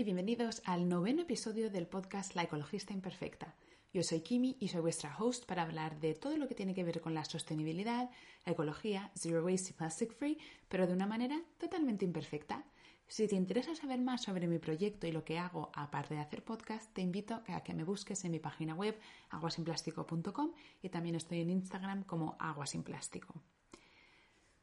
y bienvenidos al noveno episodio del podcast La Ecologista Imperfecta. Yo soy Kimi y soy vuestra host para hablar de todo lo que tiene que ver con la sostenibilidad, la ecología, zero waste y plastic free, pero de una manera totalmente imperfecta. Si te interesa saber más sobre mi proyecto y lo que hago aparte de hacer podcast, te invito a que me busques en mi página web aguasinplástico.com y también estoy en Instagram como aguasinplástico.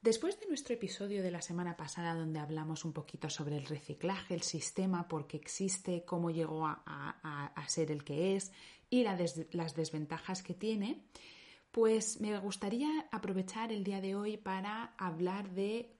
Después de nuestro episodio de la semana pasada donde hablamos un poquito sobre el reciclaje, el sistema, por qué existe, cómo llegó a, ser el que es y las desventajas que tiene, pues me gustaría aprovechar el día de hoy para hablar de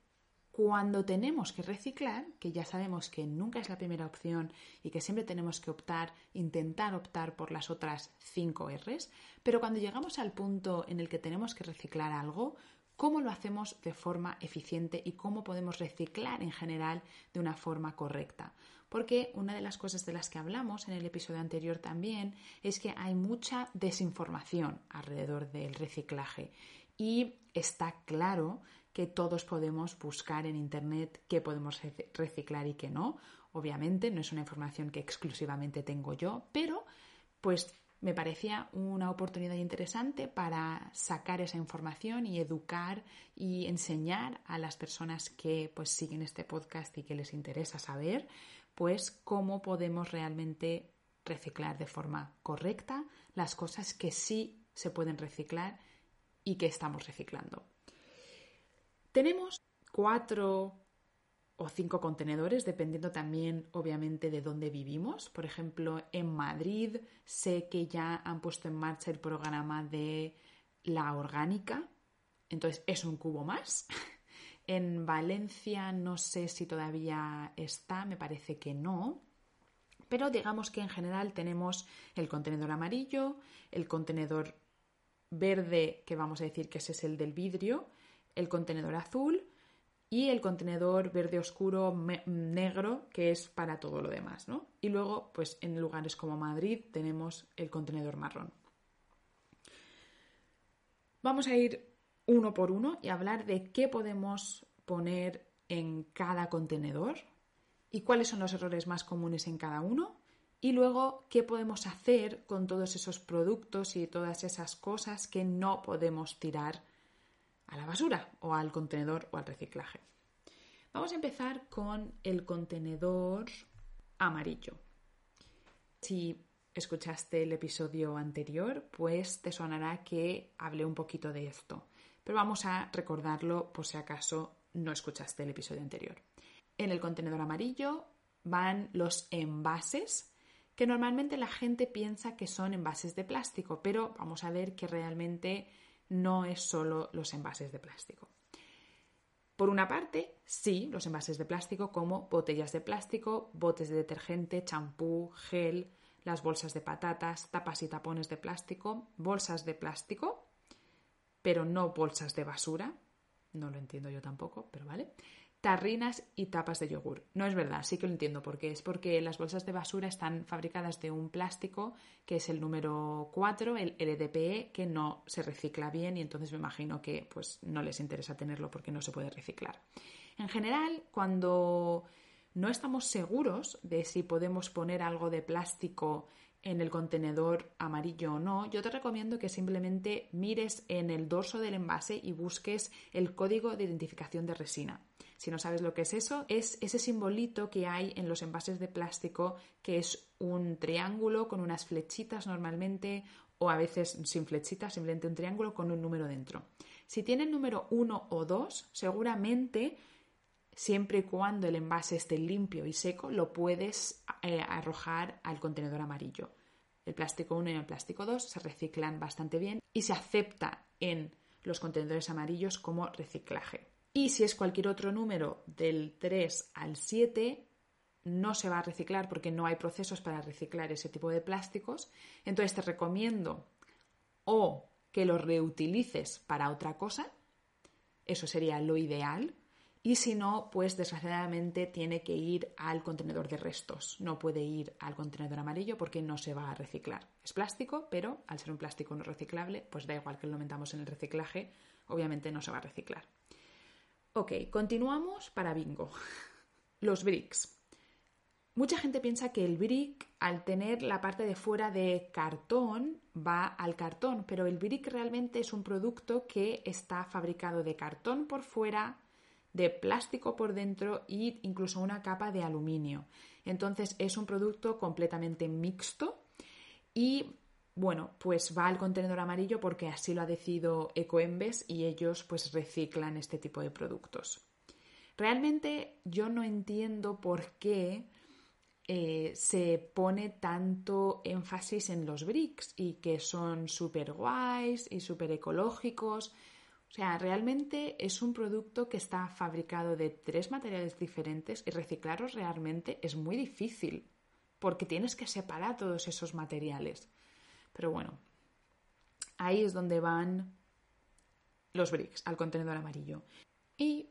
cuando tenemos que reciclar, que ya sabemos que nunca es la primera opción y que siempre tenemos que optar, intentar optar por las otras cinco R's, pero cuando llegamos al punto en el que tenemos que reciclar algo, cómo lo hacemos de forma eficiente y cómo podemos reciclar en general de una forma correcta. Porque una de las cosas de las que hablamos en el episodio anterior también es que hay mucha desinformación alrededor del reciclaje y está claro que todos podemos buscar en Internet qué podemos reciclar y qué no. Obviamente no es una información que exclusivamente tengo yo, pero pues me parecía una oportunidad interesante para sacar esa información y educar y enseñar a las personas que pues siguen este podcast y que les interesa saber pues cómo podemos realmente reciclar de forma correcta las cosas que sí se pueden reciclar y que estamos reciclando. Tenemos cuatro o cinco contenedores, dependiendo también, obviamente, de dónde vivimos. Por ejemplo, en Madrid sé que ya han puesto en marcha el programa de la orgánica, entonces es un cubo más. En Valencia no sé si todavía está, me parece que no. Pero digamos que en general tenemos el contenedor amarillo, el contenedor verde, que vamos a decir que ese es el del vidrio, el contenedor azul, y el contenedor verde oscuro negro que es para todo lo demás, ¿no? Y luego, pues en lugares como Madrid tenemos el contenedor marrón. Vamos a ir uno por uno y hablar de qué podemos poner en cada contenedor y cuáles son los errores más comunes en cada uno y luego qué podemos hacer con todos esos productos y todas esas cosas que no podemos tirar a la basura o al contenedor o al reciclaje. Vamos a empezar con el contenedor amarillo. Si escuchaste el episodio anterior, pues te sonará que hablé un poquito de esto, pero vamos a recordarlo por si acaso no escuchaste el episodio anterior. En el contenedor amarillo van los envases que normalmente la gente piensa que son envases de plástico, pero vamos a ver que realmente no es solo los envases de plástico. Por una parte, sí, los envases de plástico como botellas de plástico, botes de detergente, champú, gel, las bolsas de patatas, tapas y tapones de plástico, bolsas de plástico, pero no bolsas de basura, no lo entiendo yo tampoco, pero vale tarrinas y tapas de yogur. No es verdad, sí que lo entiendo por qué. Es porque las bolsas de basura están fabricadas de un plástico que es el número 4, el LDPE, que no se recicla bien y entonces me imagino que pues no les interesa tenerlo porque no se puede reciclar. En general, cuando no estamos seguros de si podemos poner algo de plástico en el contenedor amarillo o no, yo te recomiendo que simplemente mires en el dorso del envase y busques el código de identificación de resina. Si no sabes lo que es eso, es ese simbolito que hay en los envases de plástico que es un triángulo con unas flechitas normalmente o a veces sin flechitas, simplemente un triángulo con un número dentro. Si tiene el número 1 o 2, seguramente siempre y cuando el envase esté limpio y seco, lo puedes eh, arrojar al contenedor amarillo. El plástico 1 y el plástico 2 se reciclan bastante bien y se acepta en los contenedores amarillos como reciclaje. Y si es cualquier otro número del 3 al 7, no se va a reciclar porque no hay procesos para reciclar ese tipo de plásticos. Entonces te recomiendo o que los reutilices para otra cosa, eso sería lo ideal, y si no, pues desgraciadamente tiene que ir al contenedor de restos. No puede ir al contenedor amarillo porque no se va a reciclar. Es plástico, pero al ser un plástico no reciclable, pues da igual que lo metamos en el reciclaje, obviamente no se va a reciclar. Ok, continuamos para bingo. Los bricks. Mucha gente piensa que el brick, al tener la parte de fuera de cartón, va al cartón, pero el brick realmente es un producto que está fabricado de cartón por fuera, de plástico por dentro e incluso una capa de aluminio. Entonces es un producto completamente mixto y bueno, pues va al contenedor amarillo porque así lo ha decidido Ecoembes y ellos pues reciclan este tipo de productos. Realmente yo no entiendo por qué eh, se pone tanto énfasis en los bricks y que son súper guays y súper ecológicos. O sea, realmente es un producto que está fabricado de tres materiales diferentes y reciclarlos realmente es muy difícil porque tienes que separar todos esos materiales. Pero bueno, ahí es donde van los bricks al contenedor amarillo. Y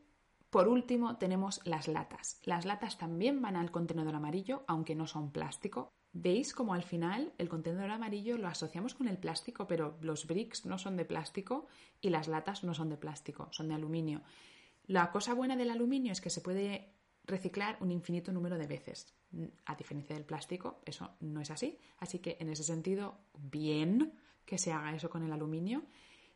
por último, tenemos las latas. Las latas también van al contenedor amarillo, aunque no son plástico. ¿Veis como al final el contenedor amarillo lo asociamos con el plástico, pero los bricks no son de plástico y las latas no son de plástico, son de aluminio? La cosa buena del aluminio es que se puede reciclar un infinito número de veces. A diferencia del plástico, eso no es así. Así que en ese sentido, bien que se haga eso con el aluminio.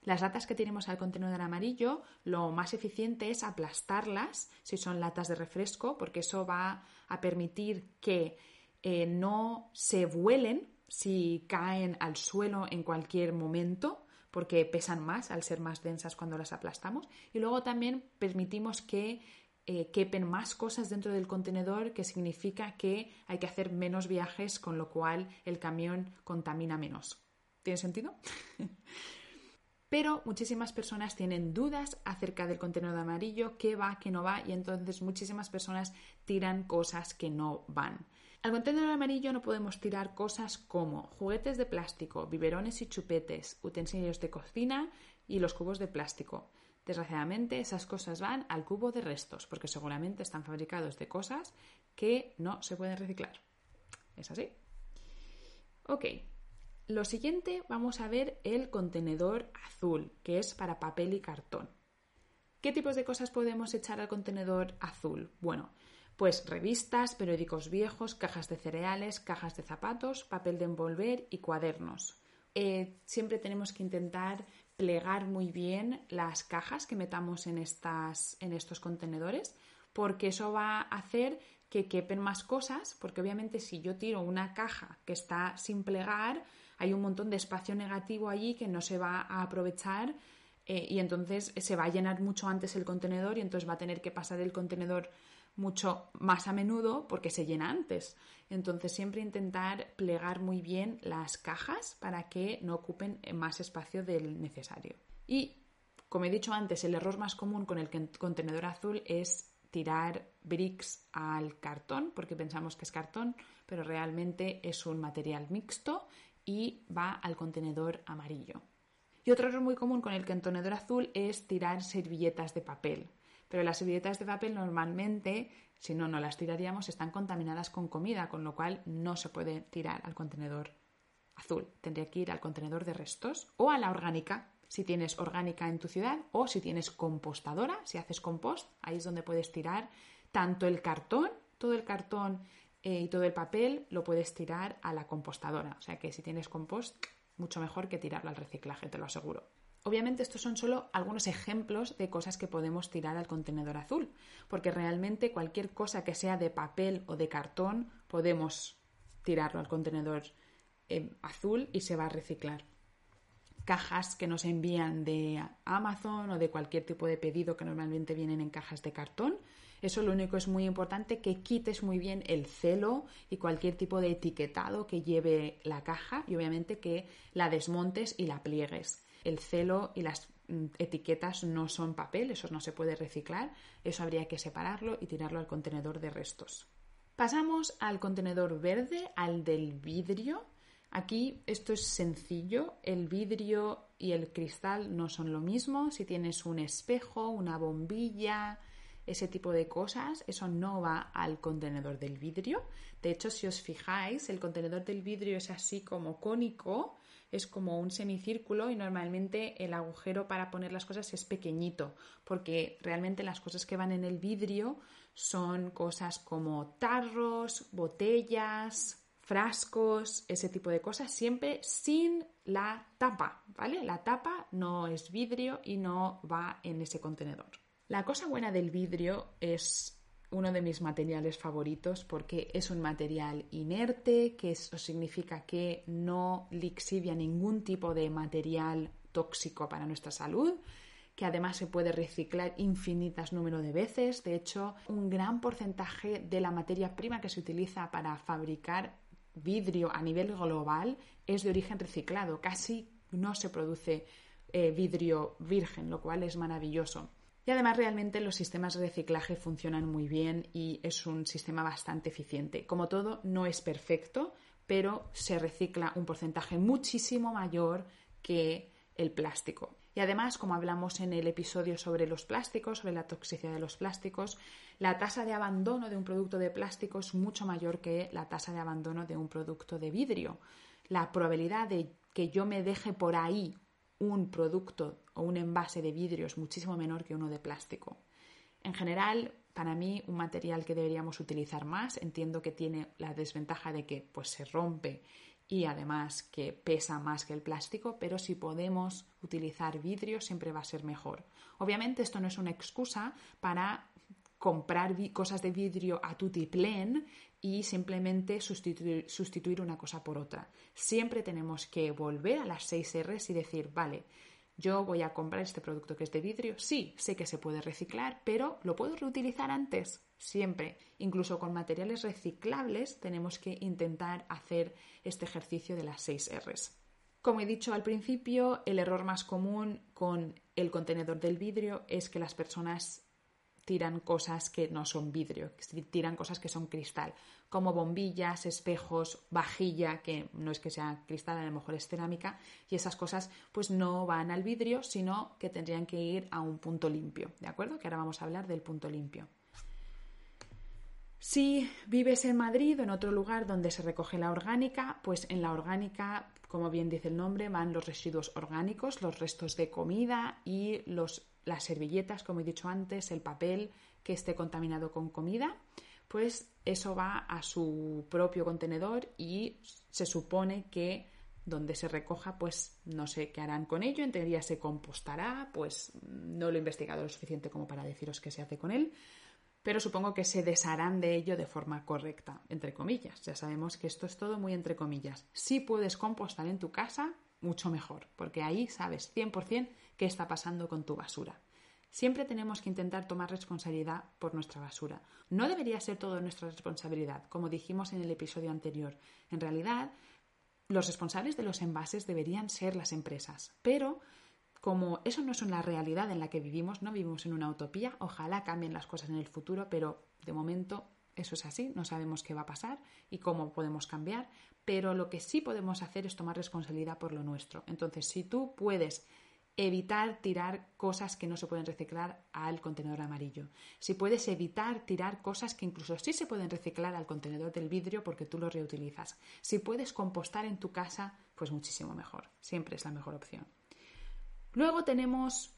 Las latas que tenemos al contenedor amarillo, lo más eficiente es aplastarlas, si son latas de refresco, porque eso va a permitir que eh, no se vuelen si caen al suelo en cualquier momento, porque pesan más al ser más densas cuando las aplastamos. Y luego también permitimos que eh, quepen más cosas dentro del contenedor, que significa que hay que hacer menos viajes, con lo cual el camión contamina menos. ¿Tiene sentido? Pero muchísimas personas tienen dudas acerca del contenedor amarillo, qué va, qué no va, y entonces muchísimas personas tiran cosas que no van. Al contenedor amarillo no podemos tirar cosas como juguetes de plástico, biberones y chupetes, utensilios de cocina y los cubos de plástico. Desgraciadamente, esas cosas van al cubo de restos, porque seguramente están fabricados de cosas que no se pueden reciclar. ¿Es así? Ok, lo siguiente vamos a ver el contenedor azul, que es para papel y cartón. ¿Qué tipos de cosas podemos echar al contenedor azul? Bueno, pues revistas, periódicos viejos, cajas de cereales, cajas de zapatos, papel de envolver y cuadernos. Eh, siempre tenemos que intentar plegar muy bien las cajas que metamos en, estas, en estos contenedores porque eso va a hacer que quepen más cosas, porque obviamente si yo tiro una caja que está sin plegar, hay un montón de espacio negativo allí que no se va a aprovechar eh, y entonces se va a llenar mucho antes el contenedor y entonces va a tener que pasar el contenedor mucho más a menudo porque se llena antes. Entonces siempre intentar plegar muy bien las cajas para que no ocupen más espacio del necesario. Y como he dicho antes, el error más común con el contenedor azul es tirar bricks al cartón porque pensamos que es cartón, pero realmente es un material mixto y va al contenedor amarillo. Y otro error muy común con el contenedor azul es tirar servilletas de papel. Pero las servilletas de papel normalmente, si no, no las tiraríamos, están contaminadas con comida, con lo cual no se puede tirar al contenedor azul. Tendría que ir al contenedor de restos o a la orgánica, si tienes orgánica en tu ciudad, o si tienes compostadora, si haces compost, ahí es donde puedes tirar tanto el cartón, todo el cartón eh, y todo el papel lo puedes tirar a la compostadora. O sea que si tienes compost, mucho mejor que tirarlo al reciclaje, te lo aseguro. Obviamente estos son solo algunos ejemplos de cosas que podemos tirar al contenedor azul, porque realmente cualquier cosa que sea de papel o de cartón podemos tirarlo al contenedor eh, azul y se va a reciclar. Cajas que nos envían de Amazon o de cualquier tipo de pedido que normalmente vienen en cajas de cartón, eso lo único es muy importante que quites muy bien el celo y cualquier tipo de etiquetado que lleve la caja y obviamente que la desmontes y la pliegues. El celo y las mm, etiquetas no son papel, eso no se puede reciclar, eso habría que separarlo y tirarlo al contenedor de restos. Pasamos al contenedor verde, al del vidrio. Aquí esto es sencillo, el vidrio y el cristal no son lo mismo. Si tienes un espejo, una bombilla, ese tipo de cosas, eso no va al contenedor del vidrio. De hecho, si os fijáis, el contenedor del vidrio es así como cónico, es como un semicírculo y normalmente el agujero para poner las cosas es pequeñito, porque realmente las cosas que van en el vidrio son cosas como tarros, botellas, frascos, ese tipo de cosas, siempre sin la tapa, ¿vale? La tapa no es vidrio y no va en ese contenedor. La cosa buena del vidrio es uno de mis materiales favoritos porque es un material inerte, que eso significa que no lixidia ningún tipo de material tóxico para nuestra salud, que además se puede reciclar infinitas número de veces. De hecho, un gran porcentaje de la materia prima que se utiliza para fabricar vidrio a nivel global es de origen reciclado. Casi no se produce eh, vidrio virgen, lo cual es maravilloso. Y además realmente los sistemas de reciclaje funcionan muy bien y es un sistema bastante eficiente. Como todo, no es perfecto, pero se recicla un porcentaje muchísimo mayor que el plástico. Y además, como hablamos en el episodio sobre los plásticos, sobre la toxicidad de los plásticos, la tasa de abandono de un producto de plástico es mucho mayor que la tasa de abandono de un producto de vidrio. La probabilidad de que yo me deje por ahí un producto o un envase de vidrio es muchísimo menor que uno de plástico. En general, para mí, un material que deberíamos utilizar más, entiendo que tiene la desventaja de que pues, se rompe y además que pesa más que el plástico, pero si podemos utilizar vidrio siempre va a ser mejor. Obviamente esto no es una excusa para comprar cosas de vidrio a tutiplén y simplemente sustituir, una cosa por otra. Siempre tenemos que volver a las 6 R's y decir, vale, yo voy a comprar este producto que es de vidrio, sí, sé que se puede reciclar, pero ¿lo puedo reutilizar antes? Siempre. Incluso con materiales reciclables tenemos que intentar hacer este ejercicio de las 6 R's. Como he dicho al principio, el error más común con el contenedor del vidrio es que las personas tiran cosas que no son vidrio, tiran cosas que son cristal, como bombillas, espejos, vajilla, que no es que sea cristal, a lo mejor es cerámica, y esas cosas pues no van al vidrio, sino que tendrían que ir a un punto limpio, ¿de acuerdo? Que ahora vamos a hablar del punto limpio. Si vives en Madrid o en otro lugar donde se recoge la orgánica, pues en la orgánica, como bien dice el nombre, van los residuos orgánicos, los restos de comida y los las servilletas, como he dicho antes, el papel que esté contaminado con comida, pues eso va a su propio contenedor y se supone que donde se recoja, pues no sé qué harán con ello. En teoría se compostará, pues no lo he investigado lo suficiente como para deciros qué se hace con él, pero supongo que se desharán de ello de forma correcta, entre comillas. Ya sabemos que esto es todo muy entre comillas. Si puedes compostar en tu casa, mucho mejor, porque ahí sabes 100% qué está pasando con tu basura. Siempre tenemos que intentar tomar responsabilidad por nuestra basura. No debería ser todo nuestra responsabilidad, como dijimos en el episodio anterior. En realidad, los responsables de los envases deberían ser las empresas, pero como eso no es una realidad en la que vivimos, no vivimos en una utopía, ojalá cambien las cosas en el futuro, pero de momento eso es así, no sabemos qué va a pasar y cómo podemos cambiar, pero lo que sí podemos hacer es tomar responsabilidad por lo nuestro. Entonces, si tú puedes evitar tirar cosas que no se pueden reciclar al contenedor amarillo. Si puedes evitar tirar cosas que incluso sí se pueden reciclar al contenedor del vidrio porque tú lo reutilizas. Si puedes compostar en tu casa, pues muchísimo mejor. Siempre es la mejor opción. Luego tenemos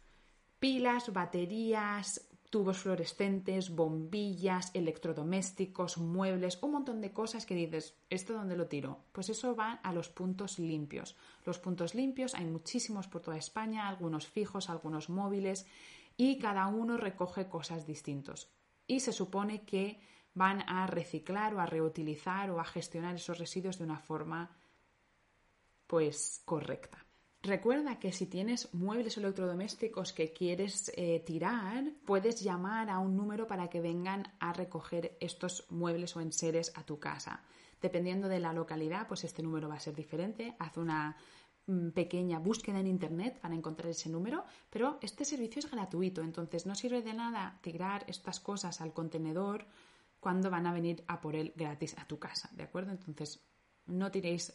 pilas, baterías, tubos fluorescentes, bombillas, electrodomésticos, muebles, un montón de cosas que dices, ¿esto dónde lo tiro? Pues eso va a los puntos limpios. Los puntos limpios hay muchísimos por toda España, algunos fijos, algunos móviles, y cada uno recoge cosas distintos. Y se supone que van a reciclar o a reutilizar o a gestionar esos residuos de una forma pues correcta. Recuerda que si tienes muebles electrodomésticos que quieres eh, tirar, puedes llamar a un número para que vengan a recoger estos muebles o enseres a tu casa. Dependiendo de la localidad, pues este número va a ser diferente. Haz una mm, pequeña búsqueda en internet para encontrar ese número, pero este servicio es gratuito, entonces no sirve de nada tirar estas cosas al contenedor cuando van a venir a por él gratis a tu casa, ¿de acuerdo? Entonces no tiréis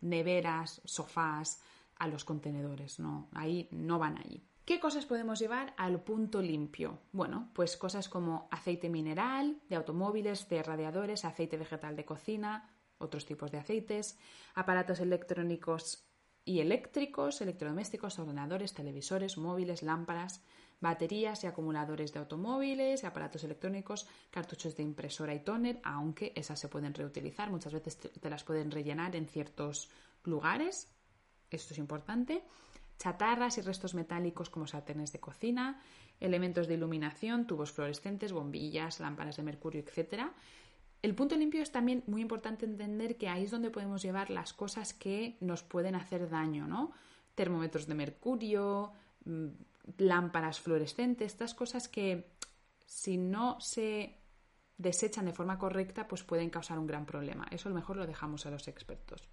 neveras, sofás, a los contenedores, no, ahí no van allí. ¿Qué cosas podemos llevar al punto limpio? Bueno, pues cosas como aceite mineral, de automóviles, de radiadores, aceite vegetal de cocina, otros tipos de aceites, aparatos electrónicos y eléctricos, electrodomésticos, ordenadores, televisores, móviles, lámparas, baterías y acumuladores de automóviles, aparatos electrónicos, cartuchos de impresora y tóner, aunque esas se pueden reutilizar, muchas veces te las pueden rellenar en ciertos lugares, esto es importante, chatarras y restos metálicos como sartenes de cocina, elementos de iluminación, tubos fluorescentes, bombillas, lámparas de mercurio, etc. El punto limpio es también muy importante entender que ahí es donde podemos llevar las cosas que nos pueden hacer daño, ¿no? Termómetros de mercurio, mm, lámparas fluorescentes, estas cosas que si no se desechan de forma correcta, pues pueden causar un gran problema. Eso a lo mejor lo dejamos a los expertos.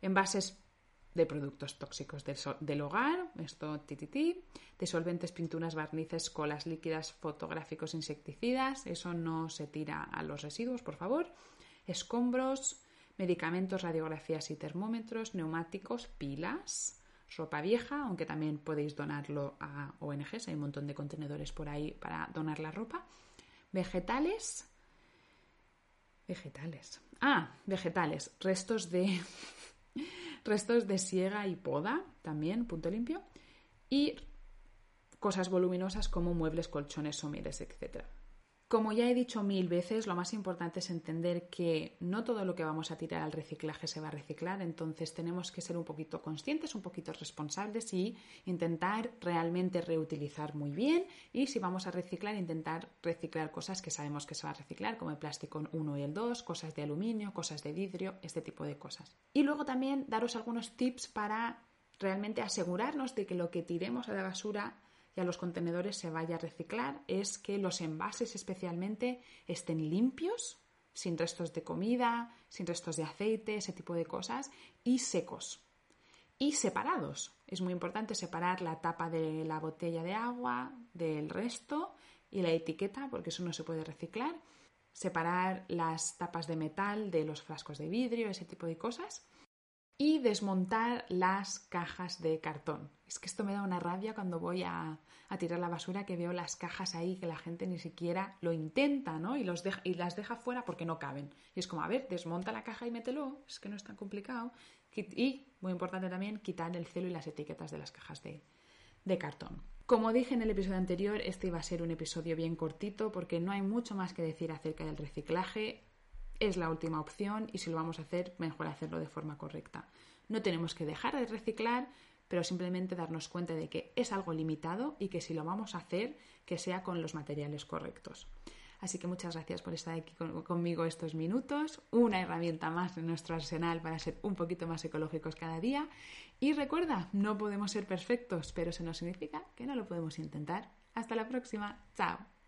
Envases de productos tóxicos del, hogar, esto tititi, de solventes, pinturas, barnices, colas líquidas, fotográficos, insecticidas, eso no se tira a los residuos, por favor. Escombros, medicamentos, radiografías y termómetros, neumáticos, pilas, ropa vieja, aunque también podéis donarlo a ONGs, hay un montón de contenedores por ahí para donar la ropa. Vegetales. Vegetales. Ah, vegetales. Restos de. Restos de siega y poda, también, punto limpio. Y cosas voluminosas como muebles, colchones, somieres, etc. Como ya he dicho mil veces, lo más importante es entender que no todo lo que vamos a tirar al reciclaje se va a reciclar, entonces tenemos que ser un poquito conscientes, un poquito responsables y intentar realmente reutilizar muy bien y si vamos a reciclar, intentar reciclar cosas que sabemos que se va a reciclar, como el plástico 1 y el 2, cosas de aluminio, cosas de vidrio, este tipo de cosas. Y luego también daros algunos tips para realmente asegurarnos de que lo que tiremos a la basura y a los contenedores se vaya a reciclar es que los envases especialmente estén limpios, sin restos de comida, sin restos de aceite, ese tipo de cosas, y secos. Y separados. Es muy importante separar la tapa de la botella de agua del resto y la etiqueta, porque eso no se puede reciclar. Separar las tapas de metal de los frascos de vidrio, ese tipo de cosas y desmontar las cajas de cartón. Es que esto me da una rabia cuando voy a, tirar la basura que veo las cajas ahí que la gente ni siquiera lo intenta, ¿no? Y, los y las deja fuera porque no caben. Y es como, a ver, desmonta la caja y mételo, es que no es tan complicado. Y, muy importante también, quitar el celo y las etiquetas de las cajas de, de cartón. Como dije en el episodio anterior, este iba a ser un episodio bien cortito porque no hay mucho más que decir acerca del reciclaje es la última opción y si lo vamos a hacer, mejor hacerlo de forma correcta. No tenemos que dejar de reciclar, pero simplemente darnos cuenta de que es algo limitado y que si lo vamos a hacer, que sea con los materiales correctos. Así que muchas gracias por estar aquí conmigo estos minutos. Una herramienta más en nuestro arsenal para ser un poquito más ecológicos cada día. Y recuerda, no podemos ser perfectos, pero eso no significa que no lo podemos intentar. Hasta la próxima. Chao.